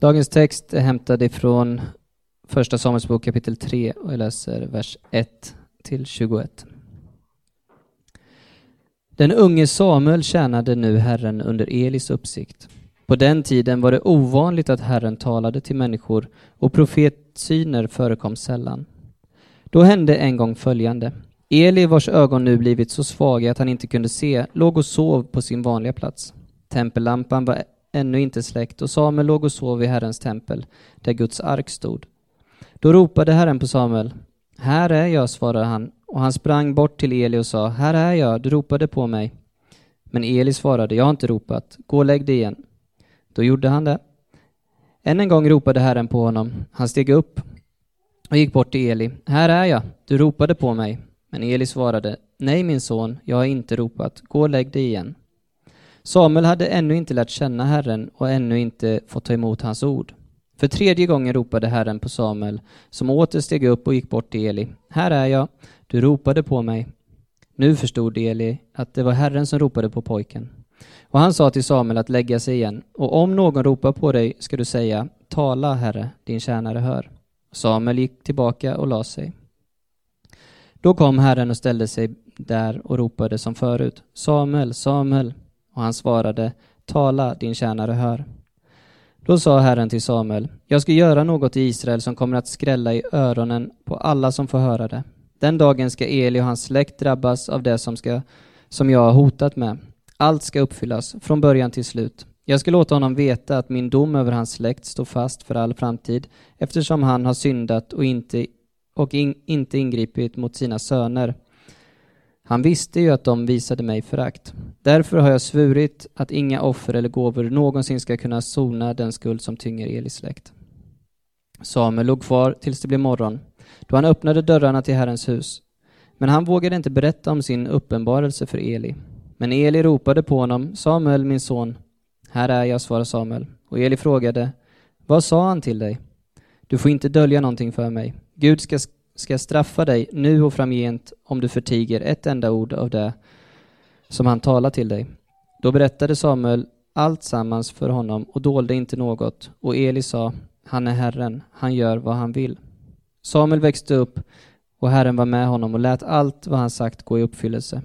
Dagens text är hämtad ifrån Första Samuelsbok kapitel 3 och jag läser vers 1 till 21. Den unge Samuel tjänade nu Herren under Elis uppsikt. På den tiden var det ovanligt att Herren talade till människor och profetsyner förekom sällan. Då hände en gång följande. Eli, vars ögon nu blivit så svaga att han inte kunde se, låg och sov på sin vanliga plats. Tempellampan var ännu inte släckt och Samuel låg och sov i Herrens tempel, där Guds ark stod. Då ropade Herren på Samuel. Här är jag, svarade han, och han sprang bort till Eli och sa, Här är jag, du ropade på mig. Men Eli svarade, jag har inte ropat, gå och lägg dig igen. Då gjorde han det. Än en gång ropade Herren på honom. Han steg upp och gick bort till Eli. Här är jag, du ropade på mig. Men Eli svarade, Nej min son, jag har inte ropat, gå och lägg dig igen. Samuel hade ännu inte lärt känna Herren och ännu inte fått ta emot hans ord. För tredje gången ropade Herren på Samuel, som åter steg upp och gick bort till Eli. Här är jag, du ropade på mig. Nu förstod Eli att det var Herren som ropade på pojken. Och han sa till Samuel att lägga sig igen, och om någon ropar på dig ska du säga, tala, Herre, din tjänare hör. Samuel gick tillbaka och la sig. Då kom Herren och ställde sig där och ropade som förut, Samuel, Samuel. Och han svarade, tala, din tjänare hör. Då sa Herren till Samuel, jag ska göra något i Israel som kommer att skrälla i öronen på alla som får höra det. Den dagen ska Eli och hans släkt drabbas av det som, ska, som jag har hotat med. Allt ska uppfyllas, från början till slut. Jag ska låta honom veta att min dom över hans släkt står fast för all framtid, eftersom han har syndat och inte, och in, inte ingripit mot sina söner. Han visste ju att de visade mig förakt. Därför har jag svurit att inga offer eller gåvor någonsin ska kunna sona den skuld som tynger Elis släkt. Samuel låg kvar tills det blev morgon, då han öppnade dörrarna till Herrens hus. Men han vågade inte berätta om sin uppenbarelse för Eli. Men Eli ropade på honom, Samuel, min son. Här är jag, svarade Samuel. Och Eli frågade, vad sa han till dig? Du får inte dölja någonting för mig. Gud ska, ska straffa dig nu och framgent om du förtiger ett enda ord av det som han talar till dig. Då berättade Samuel allt sammans för honom och dolde inte något. Och Eli sa, han är Herren, han gör vad han vill. Samuel växte upp och Herren var med honom och lät allt vad han sagt gå i uppfyllelse.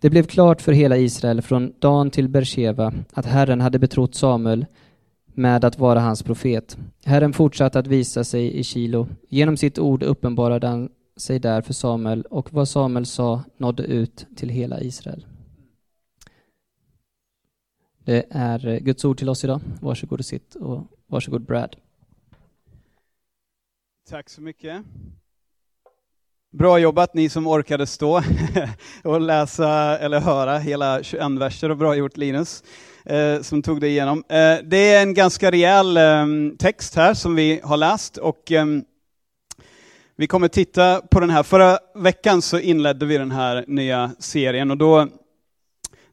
Det blev klart för hela Israel från Dan till Bersheva att Herren hade betrott Samuel med att vara hans profet. Herren fortsatte att visa sig i Kilo. Genom sitt ord uppenbarade han sig där för Samuel och vad Samuel sa nådde ut till hela Israel. Det är Guds ord till oss idag. Varsågod och sitt och varsågod Brad. Tack så mycket. Bra jobbat ni som orkade stå och läsa eller höra hela 21 verser och bra gjort Linus eh, som tog det igenom. Eh, det är en ganska rejäl eh, text här som vi har läst och ehm, vi kommer titta på den här. Förra veckan så inledde vi den här nya serien och då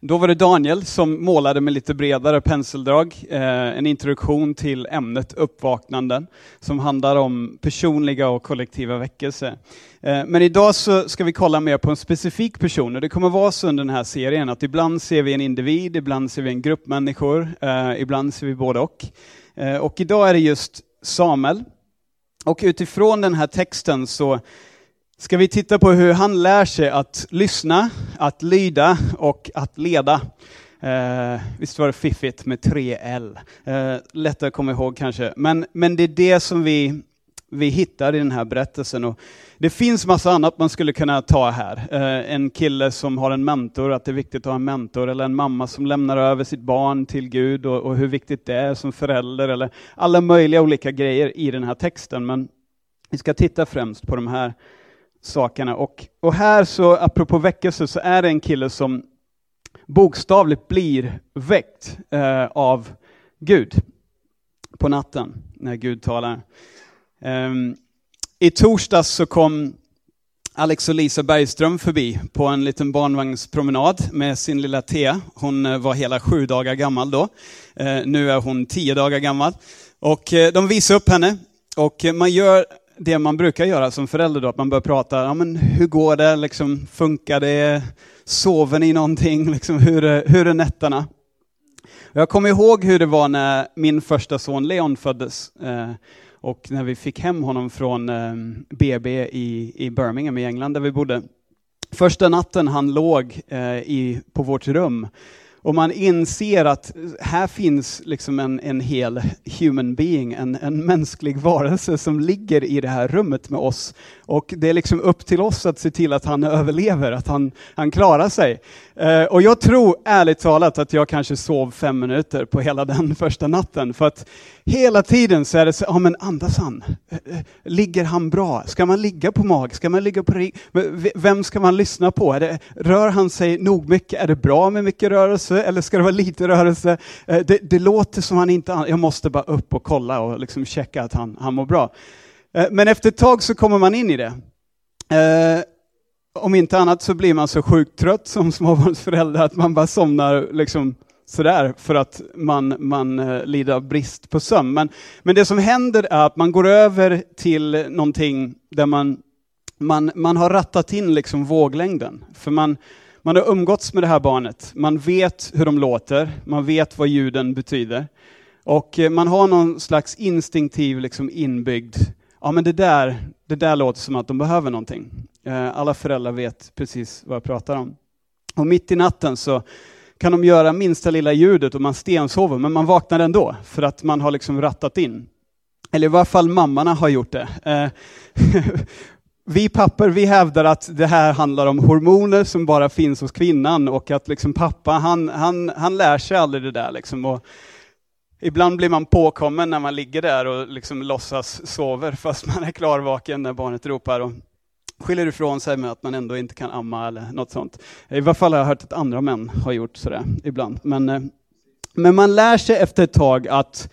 då var det Daniel som målade med lite bredare penseldrag, eh, en introduktion till ämnet uppvaknanden, som handlar om personliga och kollektiva väckelse. Eh, men idag så ska vi kolla mer på en specifik person, och det kommer vara så under den här serien, att ibland ser vi en individ, ibland ser vi en grupp människor, eh, ibland ser vi både och. Eh, och idag är det just Samuel. Och utifrån den här texten så ska vi titta på hur han lär sig att lyssna, att lyda och att leda. Eh, visst var det fiffigt med tre L? Eh, lättare att komma ihåg kanske. Men, men det är det som vi, vi hittar i den här berättelsen. Och det finns massa annat man skulle kunna ta här. Eh, en kille som har en mentor, att det är viktigt att ha en mentor, eller en mamma som lämnar över sitt barn till Gud och, och hur viktigt det är som förälder, eller alla möjliga olika grejer i den här texten. Men vi ska titta främst på de här sakerna. Och, och här så, apropå väckelse, så är det en kille som bokstavligt blir väckt eh, av Gud på natten, när Gud talar. Um, I torsdags så kom Alex och Lisa Bergström förbi på en liten barnvagnspromenad med sin lilla Thea. Hon eh, var hela sju dagar gammal då. Uh, nu är hon tio dagar gammal. Och uh, de visade upp henne. Och man gör det man brukar göra som förälder då, att man börjar prata, ja men hur går det, liksom, funkar det, sover ni någonting, liksom, hur, är, hur är nätterna? Jag kommer ihåg hur det var när min första son Leon föddes. Eh, och när vi fick hem honom från eh, BB i, i Birmingham i England där vi bodde. Första natten han låg eh, i, på vårt rum och man inser att här finns liksom en, en hel human being, en, en mänsklig varelse som ligger i det här rummet med oss. Och det är liksom upp till oss att se till att han överlever, att han, han klarar sig. Eh, och jag tror ärligt talat att jag kanske sov fem minuter på hela den första natten. För att hela tiden så är det så, ja men andas han? Eh, eh, ligger han bra? Ska man ligga på mag? Ska man ligga på rygg? Vem ska man lyssna på? Är det, rör han sig nog mycket? Är det bra med mycket rörelse eller ska det vara lite rörelse? Eh, det, det låter som han inte, jag måste bara upp och kolla och liksom checka att han, han mår bra. Eh, men efter ett tag så kommer man in i det eh, om inte annat så blir man så sjukt trött som småbarnsförälder att man bara somnar liksom sådär för att man, man eh, lider av brist på sömn. Men, men det som händer är att man går över till någonting där man, man, man har rattat in liksom våglängden. För man, man har umgåtts med det här barnet, man vet hur de låter, man vet vad ljuden betyder. Och man har någon slags instinktiv liksom inbyggd ja men det där, det där låter som att de behöver någonting. Eh, alla föräldrar vet precis vad jag pratar om. Och mitt i natten så kan de göra minsta lilla ljudet och man stensover, men man vaknar ändå för att man har liksom rattat in. Eller i varje fall mammorna har gjort det. Eh, vi papper vi hävdar att det här handlar om hormoner som bara finns hos kvinnan och att liksom pappa han, han, han lär sig aldrig det där. Liksom. Och Ibland blir man påkommen när man ligger där och liksom låtsas sover fast man är klarvaken när barnet ropar och skyller ifrån sig med att man ändå inte kan amma eller något sånt. I varje fall har jag hört att andra män har gjort sådär ibland. Men, eh, men man lär sig efter ett tag att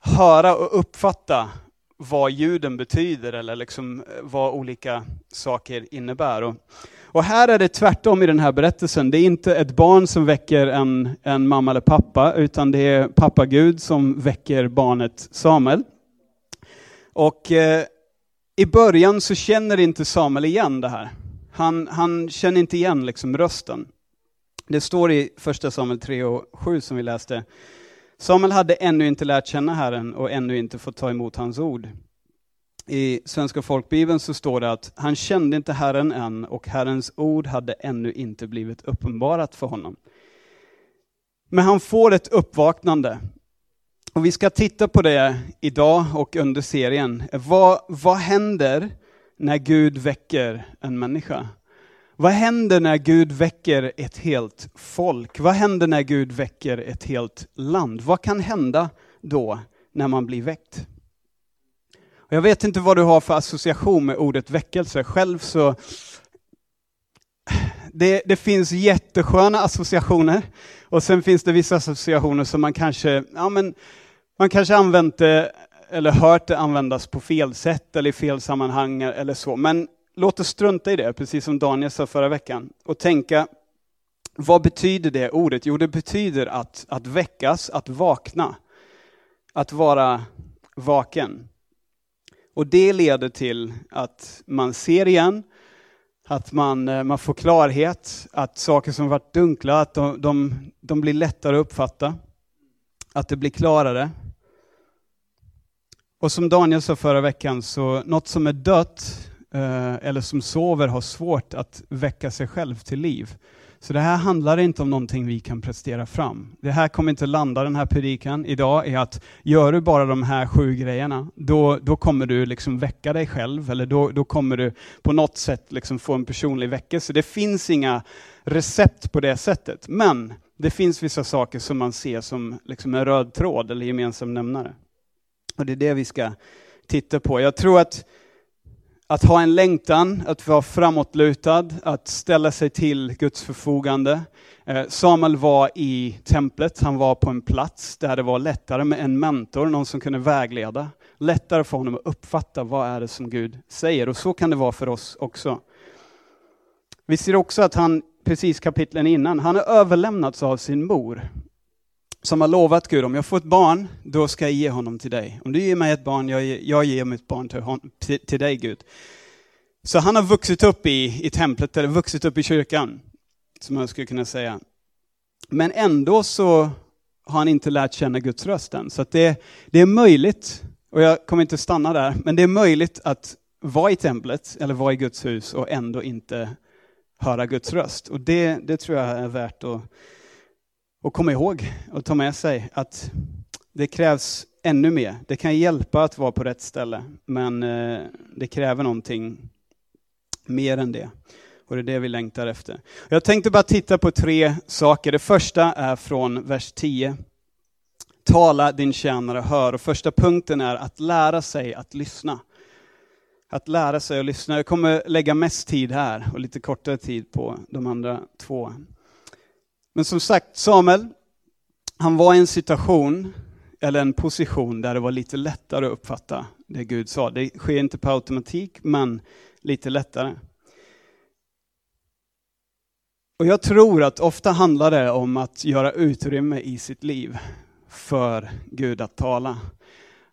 höra och uppfatta vad ljuden betyder eller liksom eh, vad olika saker innebär. Och och här är det tvärtom i den här berättelsen. Det är inte ett barn som väcker en, en mamma eller pappa, utan det är pappa Gud som väcker barnet Samuel. Och eh, i början så känner inte Samuel igen det här. Han, han känner inte igen liksom rösten. Det står i första Samuel 3 och 7 som vi läste. Samuel hade ännu inte lärt känna Herren och ännu inte fått ta emot hans ord. I Svenska folkbibeln så står det att han kände inte Herren än och Herrens ord hade ännu inte blivit uppenbarat för honom. Men han får ett uppvaknande. Och vi ska titta på det idag och under serien. Vad, vad händer när Gud väcker en människa? Vad händer när Gud väcker ett helt folk? Vad händer när Gud väcker ett helt land? Vad kan hända då när man blir väckt? Jag vet inte vad du har för association med ordet väckelse. Själv så... Det, det finns jättesköna associationer och sen finns det vissa associationer som man kanske, ja men, man kanske använt det eller hört det användas på fel sätt eller i fel sammanhang eller så. Men låt oss strunta i det, precis som Daniel sa förra veckan, och tänka, vad betyder det ordet? Jo, det betyder att, att väckas, att vakna, att vara vaken. Och det leder till att man ser igen, att man, eh, man får klarhet, att saker som varit dunkla, att de, de, de blir lättare att uppfatta, att det blir klarare. Och som Daniel sa förra veckan, så något som är dött eh, eller som sover har svårt att väcka sig själv till liv. Så det här handlar inte om någonting vi kan prestera fram. Det här kommer inte landa den här predikan idag i att gör du bara de här sju grejerna, då, då kommer du liksom väcka dig själv, eller då, då kommer du på något sätt liksom få en personlig väckelse. Det finns inga recept på det sättet, men det finns vissa saker som man ser som liksom en röd tråd eller gemensam nämnare. Och det är det vi ska titta på. Jag tror att att ha en längtan, att vara framåtlutad, att ställa sig till Guds förfogande. Eh, Samuel var i templet, han var på en plats där det var lättare med en mentor, någon som kunde vägleda. Lättare för honom att uppfatta vad är det som Gud säger och så kan det vara för oss också. Vi ser också att han, precis kapitlen innan, han har överlämnats av sin mor som har lovat Gud, om jag får ett barn, då ska jag ge honom till dig. Om du ger mig ett barn, jag, jag ger mitt barn till, hon, till, till, dig Gud. Så han har vuxit upp i, i templet, eller vuxit upp i kyrkan, som man skulle kunna säga. Men ändå så har han inte lärt känna Guds röst än. Så det, det är möjligt, och jag kommer inte stanna där, men det är möjligt att vara i templet eller vara i Guds hus och ändå inte höra Guds röst. Och det, det tror jag är värt att, och komma ihåg och ta med sig. Att det krävs ännu mer. Det kan hjälpa att vara på rätt ställe, men eh, det kräver någonting mer än det. Och det är det vi längtar efter. Jag tänkte bara titta på tre saker. Det första är från vers 10. Tala din tjänare hör. Och första punkten är att lära sig att lyssna. Att lära sig att lyssna. Jag kommer lägga mest tid här och lite kortare tid på de andra två. Men som sagt, Samuel, han var i en situation, eller en position, där det var lite lättare att uppfatta det Gud sa. Det sker inte på automatik, men lite lättare. Och jag tror att ofta handlar det om att göra utrymme i sitt liv för Gud att tala.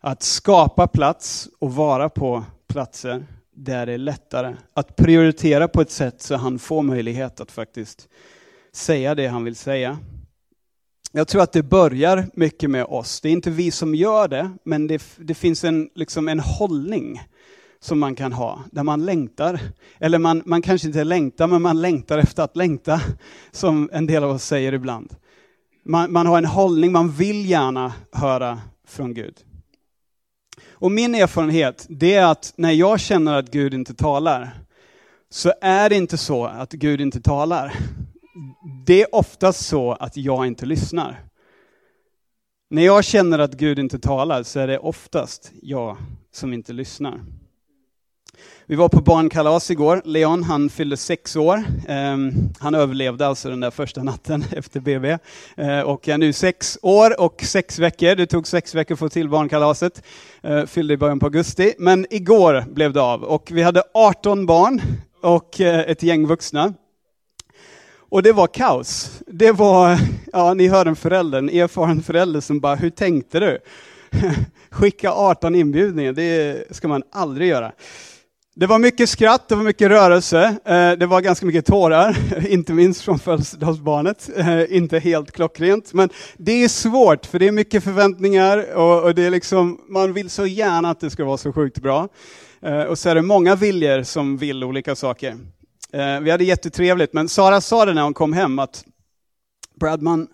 Att skapa plats och vara på platser där det är lättare. Att prioritera på ett sätt så han får möjlighet att faktiskt säga det han vill säga. Jag tror att det börjar mycket med oss. Det är inte vi som gör det, men det, det finns en, liksom en hållning som man kan ha, där man längtar. Eller man, man kanske inte längtar, men man längtar efter att längta, som en del av oss säger ibland. Man, man har en hållning, man vill gärna höra från Gud. Och min erfarenhet, det är att när jag känner att Gud inte talar, så är det inte så att Gud inte talar. Det är oftast så att jag inte lyssnar. När jag känner att Gud inte talar så är det oftast jag som inte lyssnar. Vi var på barnkalas igår. Leon, han fyllde sex år. Um, han överlevde alltså den där första natten efter BB. Uh, eh, och är nu sex år och sex veckor. Det tog sex veckor att få till barnkalaset. Uh, fyllde i början på augusti. Men igår blev det av. Och vi hade 18 barn och uh, ett gäng vuxna. Och det var kaos. Det var, ja ni hör en förälder, en erfaren förälder som bara, hur tänkte du? Skicka 18 inbjudningar, det ska man aldrig göra. Det var mycket skratt, det var mycket rörelse, eh, det var ganska mycket tårar, inte minst från födelsedagsbarnet. Eh, inte helt klockrent, men det är svårt för det är mycket förväntningar och det är liksom, man vill så gärna att det ska vara så sjukt bra. Eh, och så är det många viljor som vill olika saker. Eh, vi hade jättetrevligt, men Sara sa det när hon kom hem att Brad, man,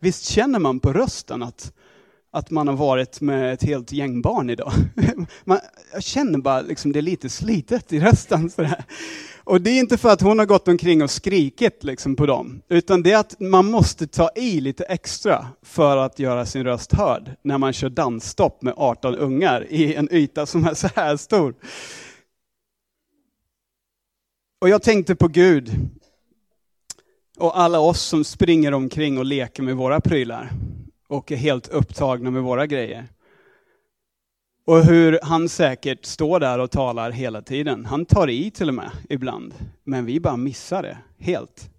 visst känner man på rösten att att man har varit med ett helt gäng barn idag. Man, jag känner bara liksom det är lite slitet i rösten. Sådär. Och det är inte för att hon har gått omkring och skrikit liksom på dem, utan det är att man måste ta i lite extra för att göra sin röst hörd när man kör dansstopp med 18 ungar i en yta som är så här stor. Och jag tänkte på Gud och alla oss som springer omkring och leker med våra prylar och är helt upptagna med våra grejer. Och hur han säkert står där och talar hela tiden. Han tar i till och med ibland, men vi bara missar det helt.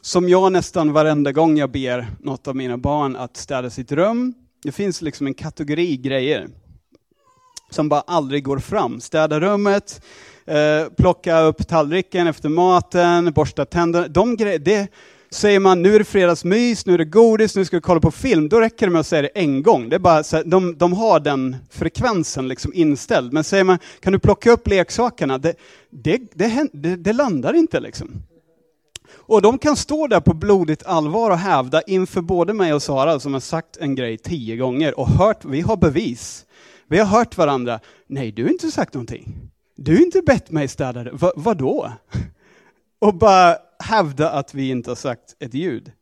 Som jag nästan varenda gång jag ber något av mina barn att städa sitt rum. Det finns liksom en kategori grejer som bara aldrig går fram. Städa rummet, eh, plocka upp tallriken efter maten, borsta tänderna. De gre- det, Säger man nu är det fredagsmys, nu är det godis, nu ska vi kolla på film, då räcker det med att säga det en gång. Det är bara så här, de, de har den frekvensen liksom inställd. Men säger man, kan du plocka upp leksakerna? Det, det, det, det, det landar inte liksom. Och de kan stå där på blodigt allvar och hävda inför både mig och Sara, som har sagt en grej tio gånger och hört, vi har bevis. Vi har hört varandra. Nej, du har inte sagt någonting. Du har inte bett mig städa det. Va, vadå? Och bara hävda att vi inte har sagt ett ljud.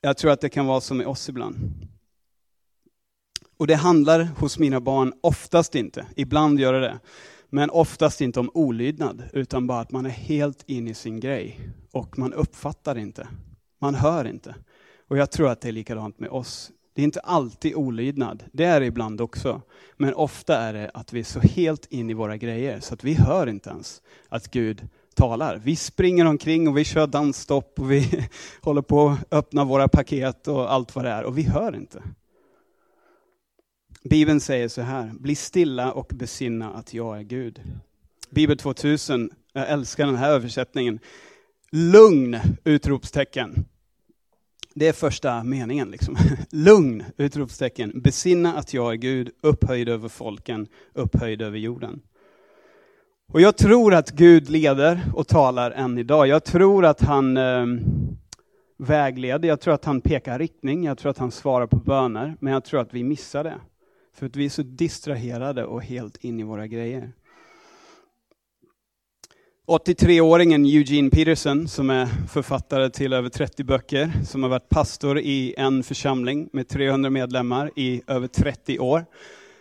Jag tror att det kan vara som med oss ibland. Och det handlar hos mina barn oftast inte, ibland gör det det, men oftast inte om olydnad, utan bara att man är helt inne i sin grej och man uppfattar inte, man hör inte. Och jag tror att det är likadant med oss. Det är inte alltid olydnad, det är det ibland också. Men ofta är det att vi är så helt in i våra grejer så att vi hör inte ens att Gud talar. Vi springer omkring och vi kör dansstopp och vi håller på att öppna våra paket och allt vad det är och vi hör inte. Bibeln säger så här, bli stilla och besinna att jag är Gud. Bibel 2000, jag älskar den här översättningen. Lugn! Utropstecken. Det är första meningen. Liksom. Lugn! Utropstecken. Besinna att jag är Gud, upphöjd över folken, upphöjd över jorden. Och jag tror att Gud leder och talar än idag. Jag tror att han eh, vägleder, jag tror att han pekar riktning, jag tror att han svarar på böner, men jag tror att vi missar det. För att vi är så distraherade och helt in i våra grejer. 83-åringen Eugene Peterson, som är författare till över 30 böcker, som har varit pastor i en församling med 300 medlemmar i över 30 år,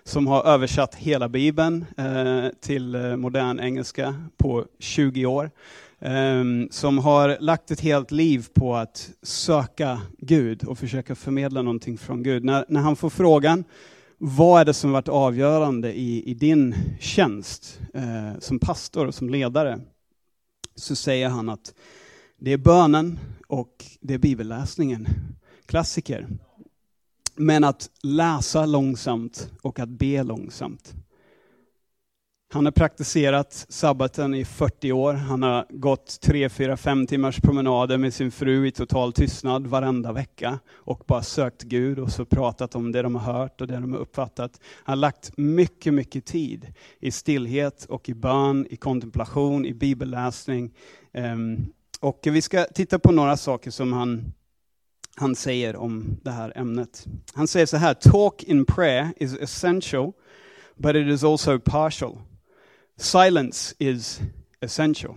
som har översatt hela Bibeln eh, till eh, modern engelska på 20 år, eh, som har lagt ett helt liv på att söka Gud och försöka förmedla någonting från Gud. När, när han får frågan, vad är det som varit avgörande i, i din tjänst eh, som pastor och som ledare? Så säger han att det är bönen och det är bibelläsningen. Klassiker. Men att läsa långsamt och att be långsamt. Han har praktiserat sabbaten i 40 år. Han har gått 3, 4, 5 timmars promenader med sin fru i total tystnad varenda vecka och bara sökt Gud och så pratat om det de har hört och det de har uppfattat. Han har lagt mycket, mycket tid i stillhet och i bön, i kontemplation, i bibelläsning. Ehm, och vi ska titta på några saker som han, han säger om det här ämnet. Han säger så här, talk in prayer is essential but it is also partial. Silence is essential.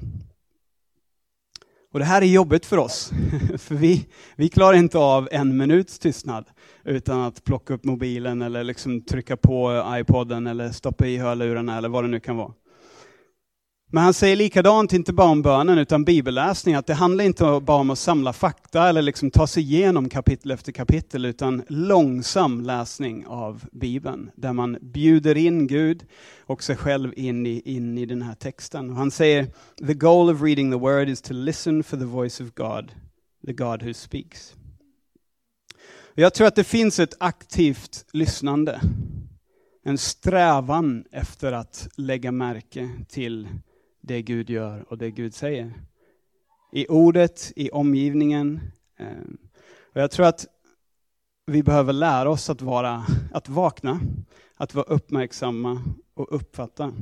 Och det här är jobbigt för oss, för vi, vi klarar inte av en minuts tystnad utan att plocka upp mobilen eller liksom trycka på iPoden eller stoppa i hörlurarna eller vad det nu kan vara. Men han säger likadant, inte bara om bönen, utan bibelläsning, att det handlar inte bara om att samla fakta eller liksom ta sig igenom kapitel efter kapitel, utan långsam läsning av Bibeln, där man bjuder in Gud och sig själv in i, in i den här texten. Och han säger, the goal of reading the word is to listen for the voice of God, the God who speaks. Jag tror att det finns ett aktivt lyssnande, en strävan efter att lägga märke till det Gud gör och det Gud säger. I ordet, i omgivningen. Ehm, och jag tror att vi behöver lära oss att, vara, att vakna, att vara uppmärksamma och uppfatta.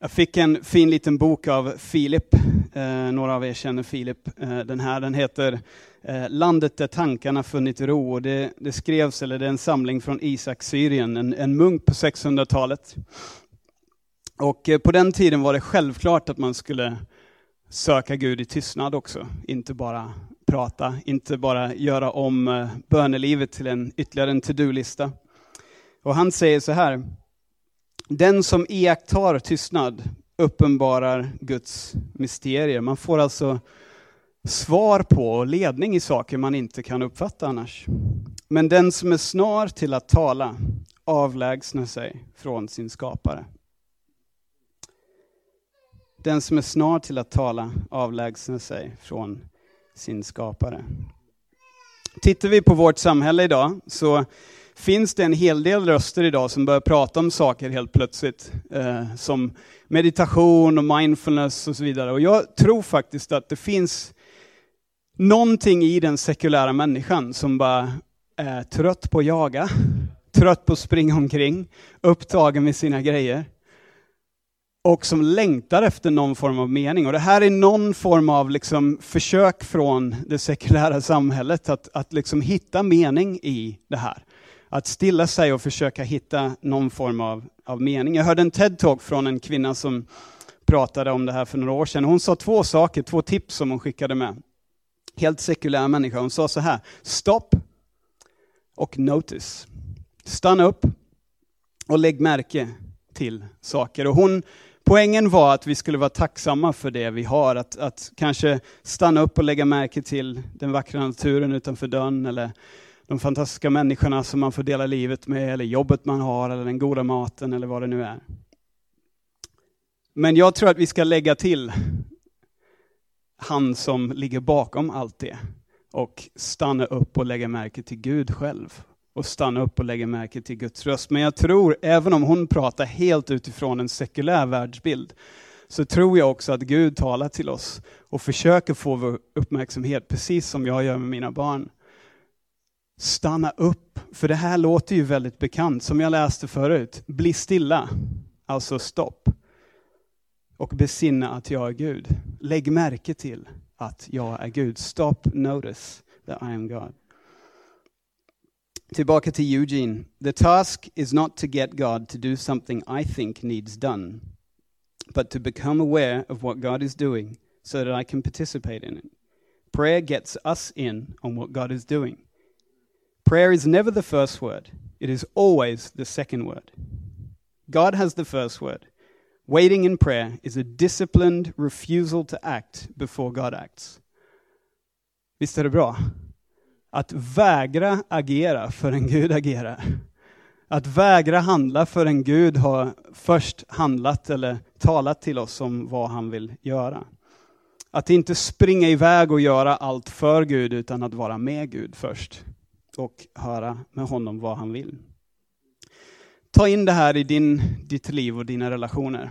Jag fick en fin liten bok av Filip. Eh, några av er känner Filip. Eh, den här den heter eh, Landet där tankarna funnit ro. Och det, det skrevs, eller det är en samling från Isak Syrien, en, en munk på 600-talet. Och eh, på den tiden var det självklart att man skulle söka Gud i tystnad också, inte bara prata, inte bara göra om eh, bönelivet till en ytterligare en to-do-lista. Och han säger så här, den som iakttar tystnad uppenbarar Guds mysterier. Man får alltså svar på och ledning i saker man inte kan uppfatta annars. Men den som är snar till att tala avlägsnar sig från sin skapare. Den som är snar till att tala avlägsnar sig från sin skapare. Tittar vi på vårt samhälle idag så finns det en hel del röster idag som börjar prata om saker helt plötsligt. Eh, som meditation och mindfulness och så vidare. Och jag tror faktiskt att det finns någonting i den sekulära människan som bara är trött på att jaga, trött på att springa omkring, upptagen med sina grejer och som längtar efter någon form av mening. Och det här är någon form av liksom försök från det sekulära samhället att, att liksom hitta mening i det här. Att stilla sig och försöka hitta någon form av, av mening. Jag hörde en TED-talk från en kvinna som pratade om det här för några år sedan. Hon sa två saker, två tips som hon skickade med. Helt sekulär människa. Hon sa så här, stopp och notice. Stanna upp och lägg märke till saker. Och hon Poängen var att vi skulle vara tacksamma för det vi har, att, att kanske stanna upp och lägga märke till den vackra naturen utanför dörren, eller de fantastiska människorna som man får dela livet med, eller jobbet man har, eller den goda maten, eller vad det nu är. Men jag tror att vi ska lägga till han som ligger bakom allt det, och stanna upp och lägga märke till Gud själv och stanna upp och lägga märke till Guds röst. Men jag tror, även om hon pratar helt utifrån en sekulär världsbild, så tror jag också att Gud talar till oss och försöker få vår uppmärksamhet, precis som jag gör med mina barn. Stanna upp, för det här låter ju väldigt bekant, som jag läste förut. Bli stilla, alltså stopp. Och besinna att jag är Gud. Lägg märke till att jag är Gud. Stop, notice that I am God. Tillbaka till Eugene. The task is not to get God to do something I think needs done, but to become aware of what God is doing so that I can participate in it. Prayer gets us in on what God is doing. Prayer is never the first word, it is always the second word. God has the first word. Waiting in prayer is a disciplined refusal to act before God acts. Visst bra? Att vägra agera förrän Gud agerar. Att vägra handla förrän Gud har först handlat eller talat till oss om vad han vill göra. Att inte springa iväg och göra allt för Gud, utan att vara med Gud först och höra med honom vad han vill. Ta in det här i din, ditt liv och dina relationer.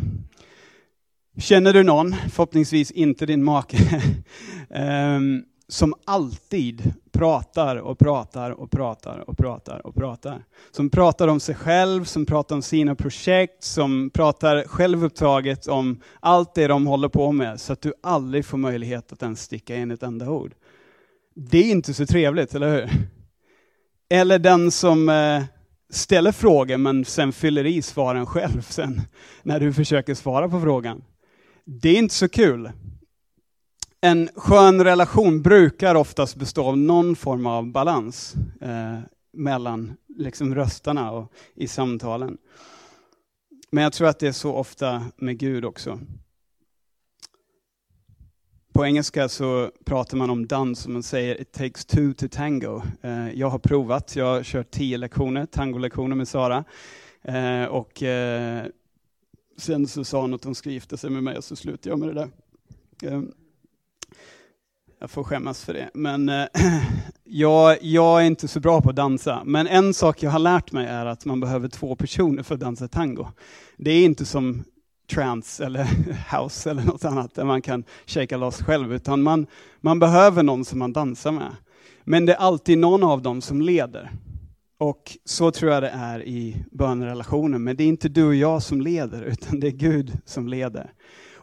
Känner du någon, förhoppningsvis inte din make, um, som alltid pratar och pratar och pratar och pratar och pratar. Som pratar om sig själv, som pratar om sina projekt, som pratar självupptaget om allt det de håller på med, så att du aldrig får möjlighet att ens sticka in ett enda ord. Det är inte så trevligt, eller hur? Eller den som eh, ställer frågor men sen fyller i svaren själv sen, när du försöker svara på frågan. Det är inte så kul. En skön relation brukar oftast bestå av någon form av balans eh, mellan liksom, rösterna och i samtalen. Men jag tror att det är så ofta med Gud också. På engelska så pratar man om dans och man säger it takes two to tango. Eh, jag har provat, jag har kört tio lektioner, tangolektioner med Sara. Eh, och eh, sen så sa hon att hon ska gifta sig med mig och så slutade jag med det där. Eh, jag får skämmas för det. Men äh, jag, jag, är inte så bra på att dansa. Men en sak jag har lärt mig är att man behöver två personer för att dansa tango. Det är inte som trance eller house eller något annat där man kan shaka loss själv, utan man, man behöver någon som man dansar med. Men det är alltid någon av dem som leder. Och så tror jag det är i bönrelationen, men det är inte du och jag som leder, utan det är Gud som leder.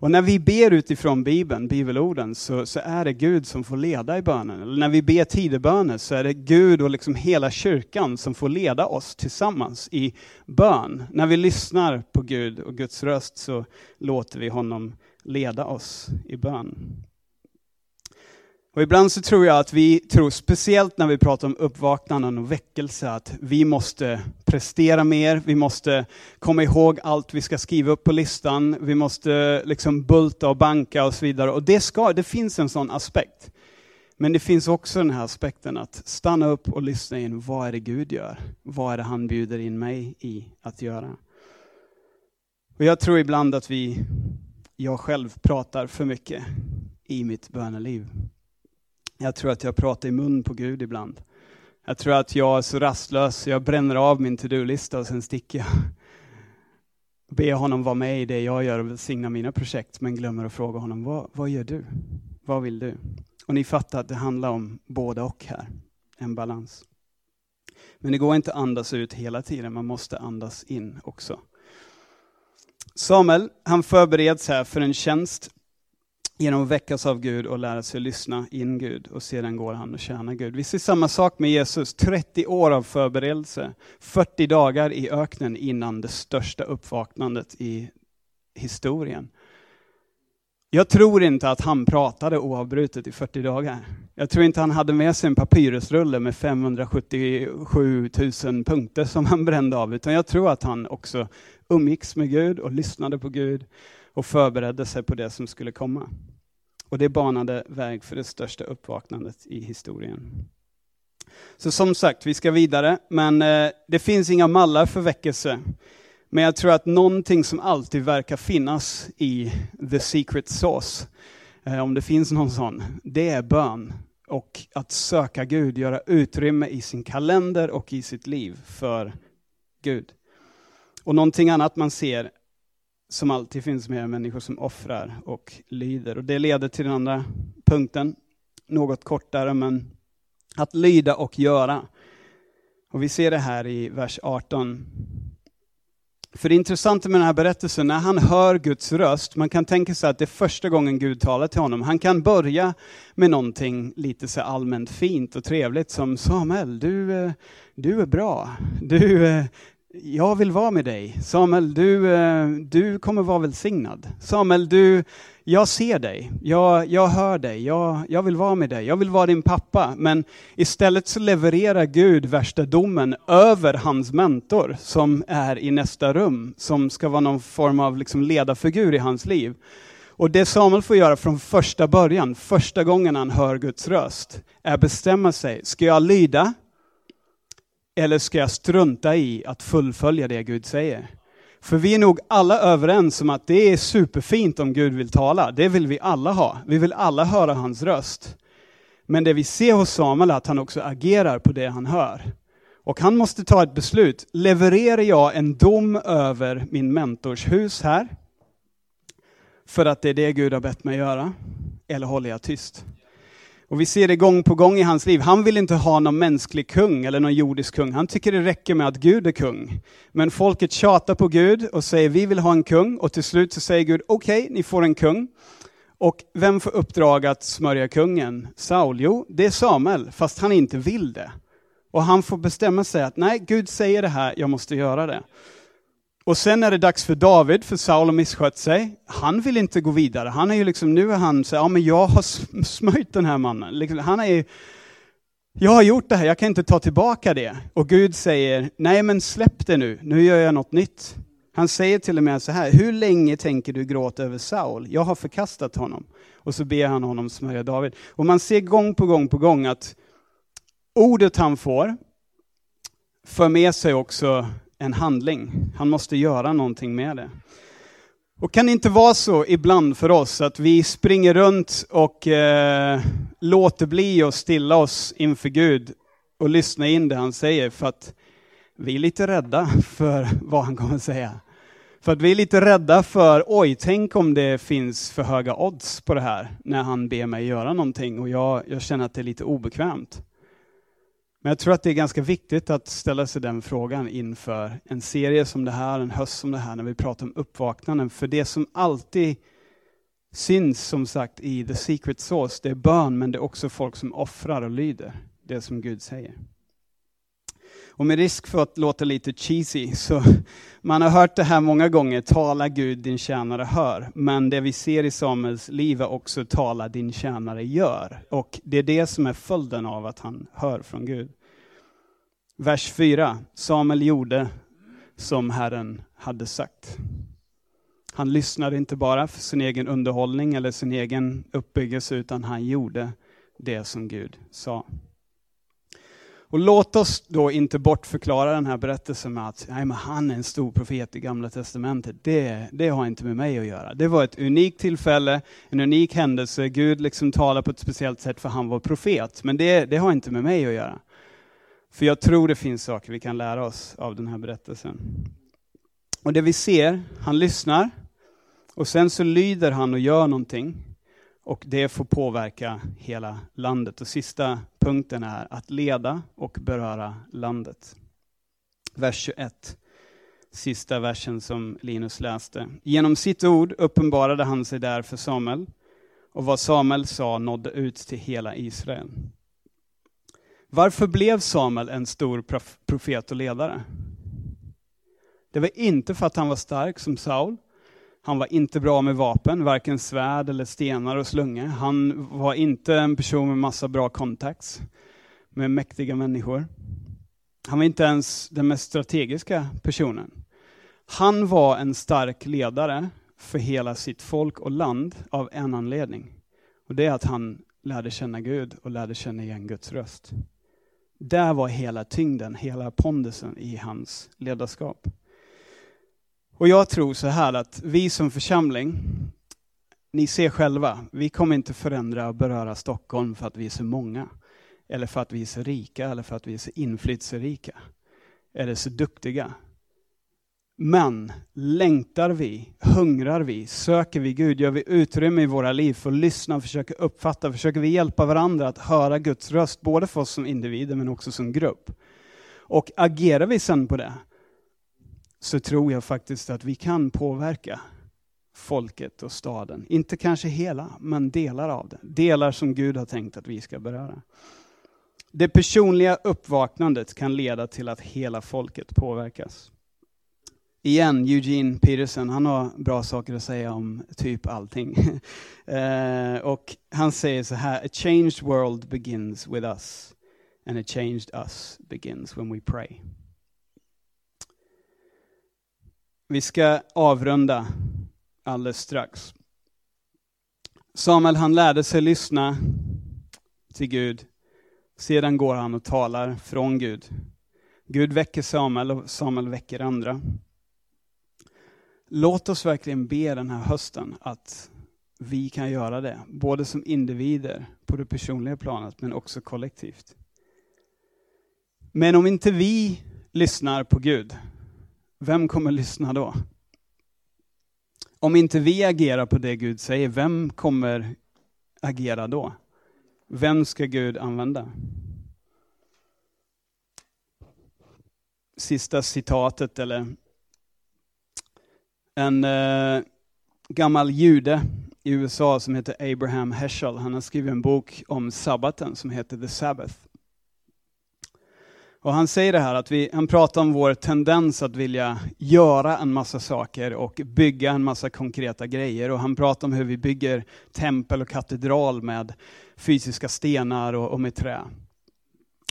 Och när vi ber utifrån Bibeln, bibelorden, så, så är det Gud som får leda i bönen. Eller när vi ber tideböner så är det Gud och liksom hela kyrkan som får leda oss tillsammans i bön. När vi lyssnar på Gud och Guds röst så låter vi honom leda oss i bön. Och ibland så tror jag att vi tror, speciellt när vi pratar om uppvaknanden och väckelse, att vi måste prestera mer, vi måste komma ihåg allt vi ska skriva upp på listan, vi måste liksom bulta och banka och så vidare. Och det, ska, det finns en sån aspekt. Men det finns också den här aspekten att stanna upp och lyssna in, vad är det Gud gör? Vad är det han bjuder in mig i att göra? Och jag tror ibland att vi, jag själv pratar för mycket i mitt böneliv. Jag tror att jag pratar i mun på Gud ibland. Jag tror att jag är så rastlös, så jag bränner av min to-do-lista och sen sticker jag. Ber honom vara med i det jag gör och välsigna mina projekt, men glömmer att fråga honom, vad, vad gör du? Vad vill du? Och ni fattar att det handlar om både och här, en balans. Men det går inte att andas ut hela tiden, man måste andas in också. Samuel, han förbereds här för en tjänst genom att väckas av Gud och lära sig lyssna in Gud och sedan går han och tjänar Gud. Vi ser samma sak med Jesus, 30 år av förberedelse, 40 dagar i öknen innan det största uppvaknandet i historien. Jag tror inte att han pratade oavbrutet i 40 dagar. Jag tror inte han hade med sig en papyrusrulle med 577 000 punkter som han brände av, utan jag tror att han också umgicks med Gud och lyssnade på Gud och förberedde sig på det som skulle komma. Och det banade väg för det största uppvaknandet i historien. Så som sagt, vi ska vidare, men eh, det finns inga mallar för väckelse. Men jag tror att någonting som alltid verkar finnas i the secret sauce, eh, om det finns någon sån, det är bön. Och att söka Gud, göra utrymme i sin kalender och i sitt liv för Gud. Och någonting annat man ser som alltid finns med, människor som offrar och lyder. Och det leder till den andra punkten, något kortare, men att lyda och göra. Och vi ser det här i vers 18. För det intressanta med den här berättelsen, när han hör Guds röst, man kan tänka sig att det är första gången Gud talar till honom. Han kan börja med någonting lite så allmänt fint och trevligt som Samuel, du, eh, du är bra. Du, eh, jag vill vara med dig. Samuel, du, eh, du kommer vara välsignad. Samuel, du, jag ser dig, jag, jag hör dig, jag, jag vill vara med dig, jag vill vara din pappa. Men istället så levererar Gud värsta domen över hans mentor som är i nästa rum, som ska vara någon form av liksom ledarfigur i hans liv. Och det Samuel får göra från första början, första gången han hör Guds röst, är bestämma sig, ska jag lyda eller ska jag strunta i att fullfölja det Gud säger? För vi är nog alla överens om att det är superfint om Gud vill tala. Det vill vi alla ha. Vi vill alla höra hans röst. Men det vi ser hos Samuel är att han också agerar på det han hör. Och han måste ta ett beslut. Levererar jag en dom över min mentors hus här? För att det är det Gud har bett mig göra? Eller håller jag tyst? Och vi ser det gång på gång i hans liv. Han vill inte ha någon mänsklig kung eller någon jordisk kung. Han tycker det räcker med att Gud är kung. Men folket tjatar på Gud och säger vi vill ha en kung och till slut så säger Gud okej, okay, ni får en kung. Och vem får uppdrag att smörja kungen? Saul? Jo, det är Samuel, fast han inte vill det. Och han får bestämma sig att nej, Gud säger det här, jag måste göra det. Och sen är det dags för David, för Saul har misskött sig. Han vill inte gå vidare. Han är ju liksom, nu är han så ja men jag har smöjt den här mannen. Liksom, han är jag har gjort det här, jag kan inte ta tillbaka det. Och Gud säger, nej men släpp det nu, nu gör jag något nytt. Han säger till och med så här, hur länge tänker du gråta över Saul? Jag har förkastat honom. Och så ber han honom smörja David. Och man ser gång på gång på gång att ordet han får för med sig också en handling. Han måste göra någonting med det. Och kan det inte vara så ibland för oss att vi springer runt och eh, låter bli att stilla oss inför Gud och lyssna in det han säger för att vi är lite rädda för vad han kommer säga. För att vi är lite rädda för, oj, tänk om det finns för höga odds på det här när han ber mig göra någonting och jag, jag känner att det är lite obekvämt. Men jag tror att det är ganska viktigt att ställa sig den frågan inför en serie som det här, en höst som det här, när vi pratar om uppvaknanden. För det som alltid syns, som sagt, i the secret source, det är bön, men det är också folk som offrar och lyder det som Gud säger. Och med risk för att låta lite cheesy, så man har hört det här många gånger, tala Gud, din tjänare hör. Men det vi ser i Samuels liv är också tala, din tjänare gör. Och det är det som är följden av att han hör från Gud. Vers 4. Samuel gjorde som Herren hade sagt. Han lyssnade inte bara för sin egen underhållning eller sin egen uppbyggelse, utan han gjorde det som Gud sa. Och låt oss då inte bortförklara den här berättelsen med att nej, men han är en stor profet i Gamla Testamentet. Det, det har inte med mig att göra. Det var ett unikt tillfälle, en unik händelse. Gud liksom talar på ett speciellt sätt för han var profet. Men det, det har inte med mig att göra. För jag tror det finns saker vi kan lära oss av den här berättelsen. Och det vi ser, han lyssnar och sen så lyder han och gör någonting. Och det får påverka hela landet. Och sista punkten är att leda och beröra landet. Vers 21, sista versen som Linus läste. Genom sitt ord uppenbarade han sig där för Samuel, och vad Samuel sa nådde ut till hela Israel. Varför blev Samuel en stor profet och ledare? Det var inte för att han var stark som Saul. Han var inte bra med vapen, varken svärd eller stenar och slungor. Han var inte en person med massa bra contacts med mäktiga människor. Han var inte ens den mest strategiska personen. Han var en stark ledare för hela sitt folk och land av en anledning. Och det är att han lärde känna Gud och lärde känna igen Guds röst. Där var hela tyngden, hela pondusen i hans ledarskap. Och jag tror så här att vi som församling, ni ser själva, vi kommer inte förändra och beröra Stockholm för att vi är så många. Eller för att vi är så rika, eller för att vi är så inflytelserika. Eller så duktiga. Men längtar vi, hungrar vi, söker vi Gud, gör vi utrymme i våra liv för att lyssna, försöka uppfatta, försöker vi hjälpa varandra att höra Guds röst, både för oss som individer men också som grupp. Och agerar vi sen på det, så tror jag faktiskt att vi kan påverka folket och staden. Inte kanske hela, men delar av det. Delar som Gud har tänkt att vi ska beröra. Det personliga uppvaknandet kan leda till att hela folket påverkas. Igen, Eugene Peterson, han har bra saker att säga om typ allting. Eh, och han säger så här, a changed world begins with us, and a changed us begins when we pray. Vi ska avrunda alldeles strax. Samuel han lärde sig lyssna till Gud. Sedan går han och talar från Gud. Gud väcker Samuel och Samuel väcker andra. Låt oss verkligen be den här hösten att vi kan göra det, både som individer på det personliga planet, men också kollektivt. Men om inte vi lyssnar på Gud, vem kommer lyssna då? Om inte vi agerar på det Gud säger, vem kommer agera då? Vem ska Gud använda? Sista citatet, eller en eh, gammal jude i USA som heter Abraham Heschel, han har skrivit en bok om sabbaten som heter The Sabbath. Och han säger det här att vi, han pratar om vår tendens att vilja göra en massa saker och bygga en massa konkreta grejer. Och han pratar om hur vi bygger tempel och katedral med fysiska stenar och, och med trä.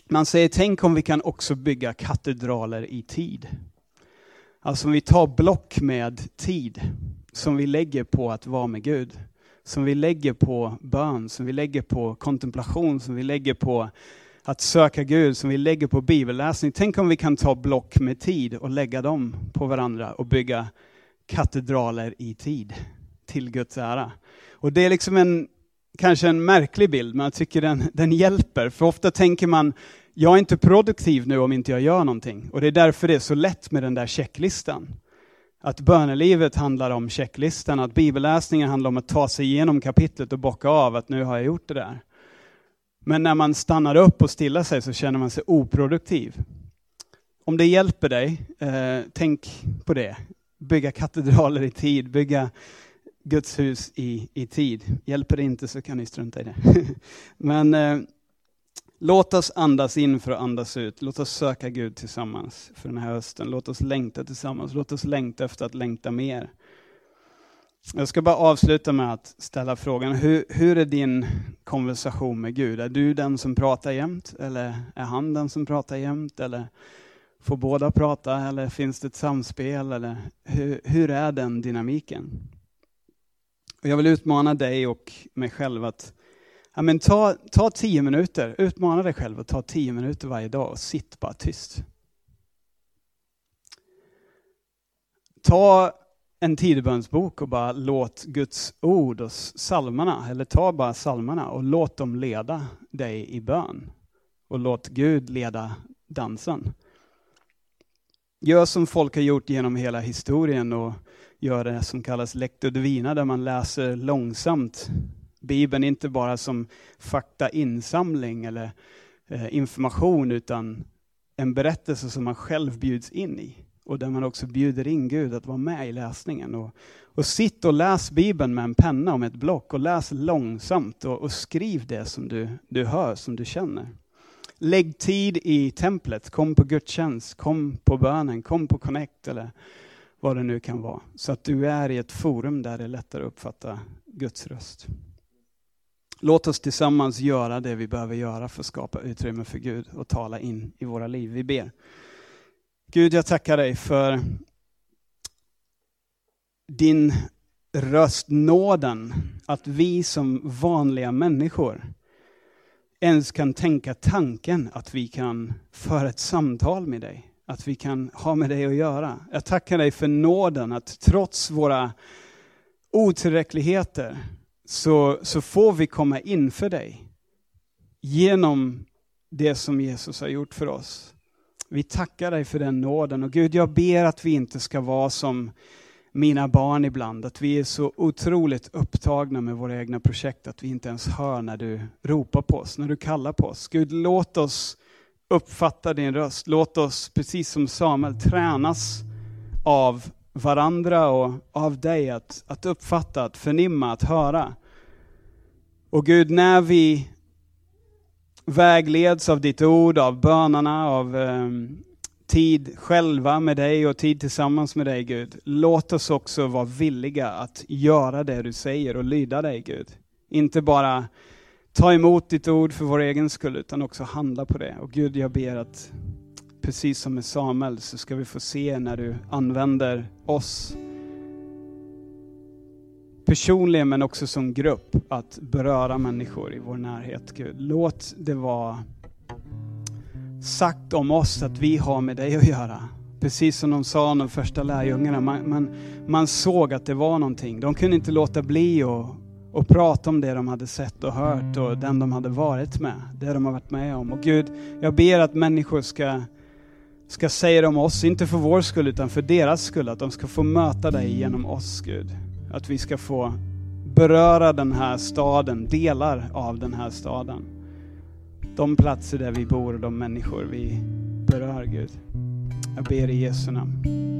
Man säger, tänk om vi kan också bygga katedraler i tid. Alltså om vi tar block med tid som vi lägger på att vara med Gud. Som vi lägger på bön, som vi lägger på kontemplation, som vi lägger på att söka Gud, som vi lägger på bibelläsning. Tänk om vi kan ta block med tid och lägga dem på varandra och bygga katedraler i tid till Guds ära. Och det är liksom en, kanske en märklig bild, men jag tycker den, den hjälper. För ofta tänker man, jag är inte produktiv nu om inte jag gör någonting. Och det är därför det är så lätt med den där checklistan. Att bönelivet handlar om checklistan, att bibelläsningen handlar om att ta sig igenom kapitlet och bocka av att nu har jag gjort det där. Men när man stannar upp och stillar sig så känner man sig oproduktiv. Om det hjälper dig, eh, tänk på det. Bygga katedraler i tid, bygga Guds hus i, i tid. Hjälper det inte så kan ni strunta i det. Men eh, låt oss andas in för att andas ut. Låt oss söka Gud tillsammans för den här hösten. Låt oss längta tillsammans. Låt oss längta efter att längta mer. Jag ska bara avsluta med att ställa frågan, hur, hur är din konversation med Gud? Är du den som pratar jämt? Eller är han den som pratar jämt? Eller får båda prata? Eller finns det ett samspel? Eller hur, hur är den dynamiken? Och jag vill utmana dig och mig själv att ja, men ta, ta tio minuter, utmana dig själv att ta tio minuter varje dag och sitt bara tyst. Ta en tidebönsbok och bara låt Guds ord och salmarna, eller ta bara salmarna och låt dem leda dig i bön. Och låt Gud leda dansen. Gör som folk har gjort genom hela historien och gör det som kallas lectio divina, där man läser långsamt Bibeln, inte bara som faktainsamling eller eh, information, utan en berättelse som man själv bjuds in i och där man också bjuder in Gud att vara med i läsningen. Och, och sitt och läs Bibeln med en penna och med ett block och läs långsamt och, och skriv det som du, du hör, som du känner. Lägg tid i templet, kom på gudstjänst, kom på bönen, kom på connect eller vad det nu kan vara. Så att du är i ett forum där det är lättare att uppfatta Guds röst. Låt oss tillsammans göra det vi behöver göra för att skapa utrymme för Gud och tala in i våra liv. Vi ber. Gud, jag tackar dig för din röst, nåden, att vi som vanliga människor ens kan tänka tanken att vi kan föra ett samtal med dig, att vi kan ha med dig att göra. Jag tackar dig för nåden att trots våra otillräckligheter så, så får vi komma inför dig genom det som Jesus har gjort för oss. Vi tackar dig för den nåden och Gud, jag ber att vi inte ska vara som mina barn ibland, att vi är så otroligt upptagna med våra egna projekt att vi inte ens hör när du ropar på oss, när du kallar på oss. Gud, låt oss uppfatta din röst. Låt oss, precis som Samuel, tränas av varandra och av dig att, att uppfatta, att förnimma, att höra. Och Gud, när vi vägleds av ditt ord, av bönerna, av um, tid själva med dig och tid tillsammans med dig Gud. Låt oss också vara villiga att göra det du säger och lyda dig Gud. Inte bara ta emot ditt ord för vår egen skull utan också handla på det. Och Gud, jag ber att precis som med Samuel så ska vi få se när du använder oss personligen men också som grupp att beröra människor i vår närhet. Gud. Låt det vara sagt om oss att vi har med dig att göra. Precis som de sa de första lärjungarna, man, man, man såg att det var någonting. De kunde inte låta bli att och prata om det de hade sett och hört och den de hade varit med, det de har varit med om. Och Gud, jag ber att människor ska, ska säga det om oss, inte för vår skull utan för deras skull, att de ska få möta dig genom oss Gud. Att vi ska få beröra den här staden, delar av den här staden. De platser där vi bor och de människor vi berör Gud. Jag ber i Jesu namn.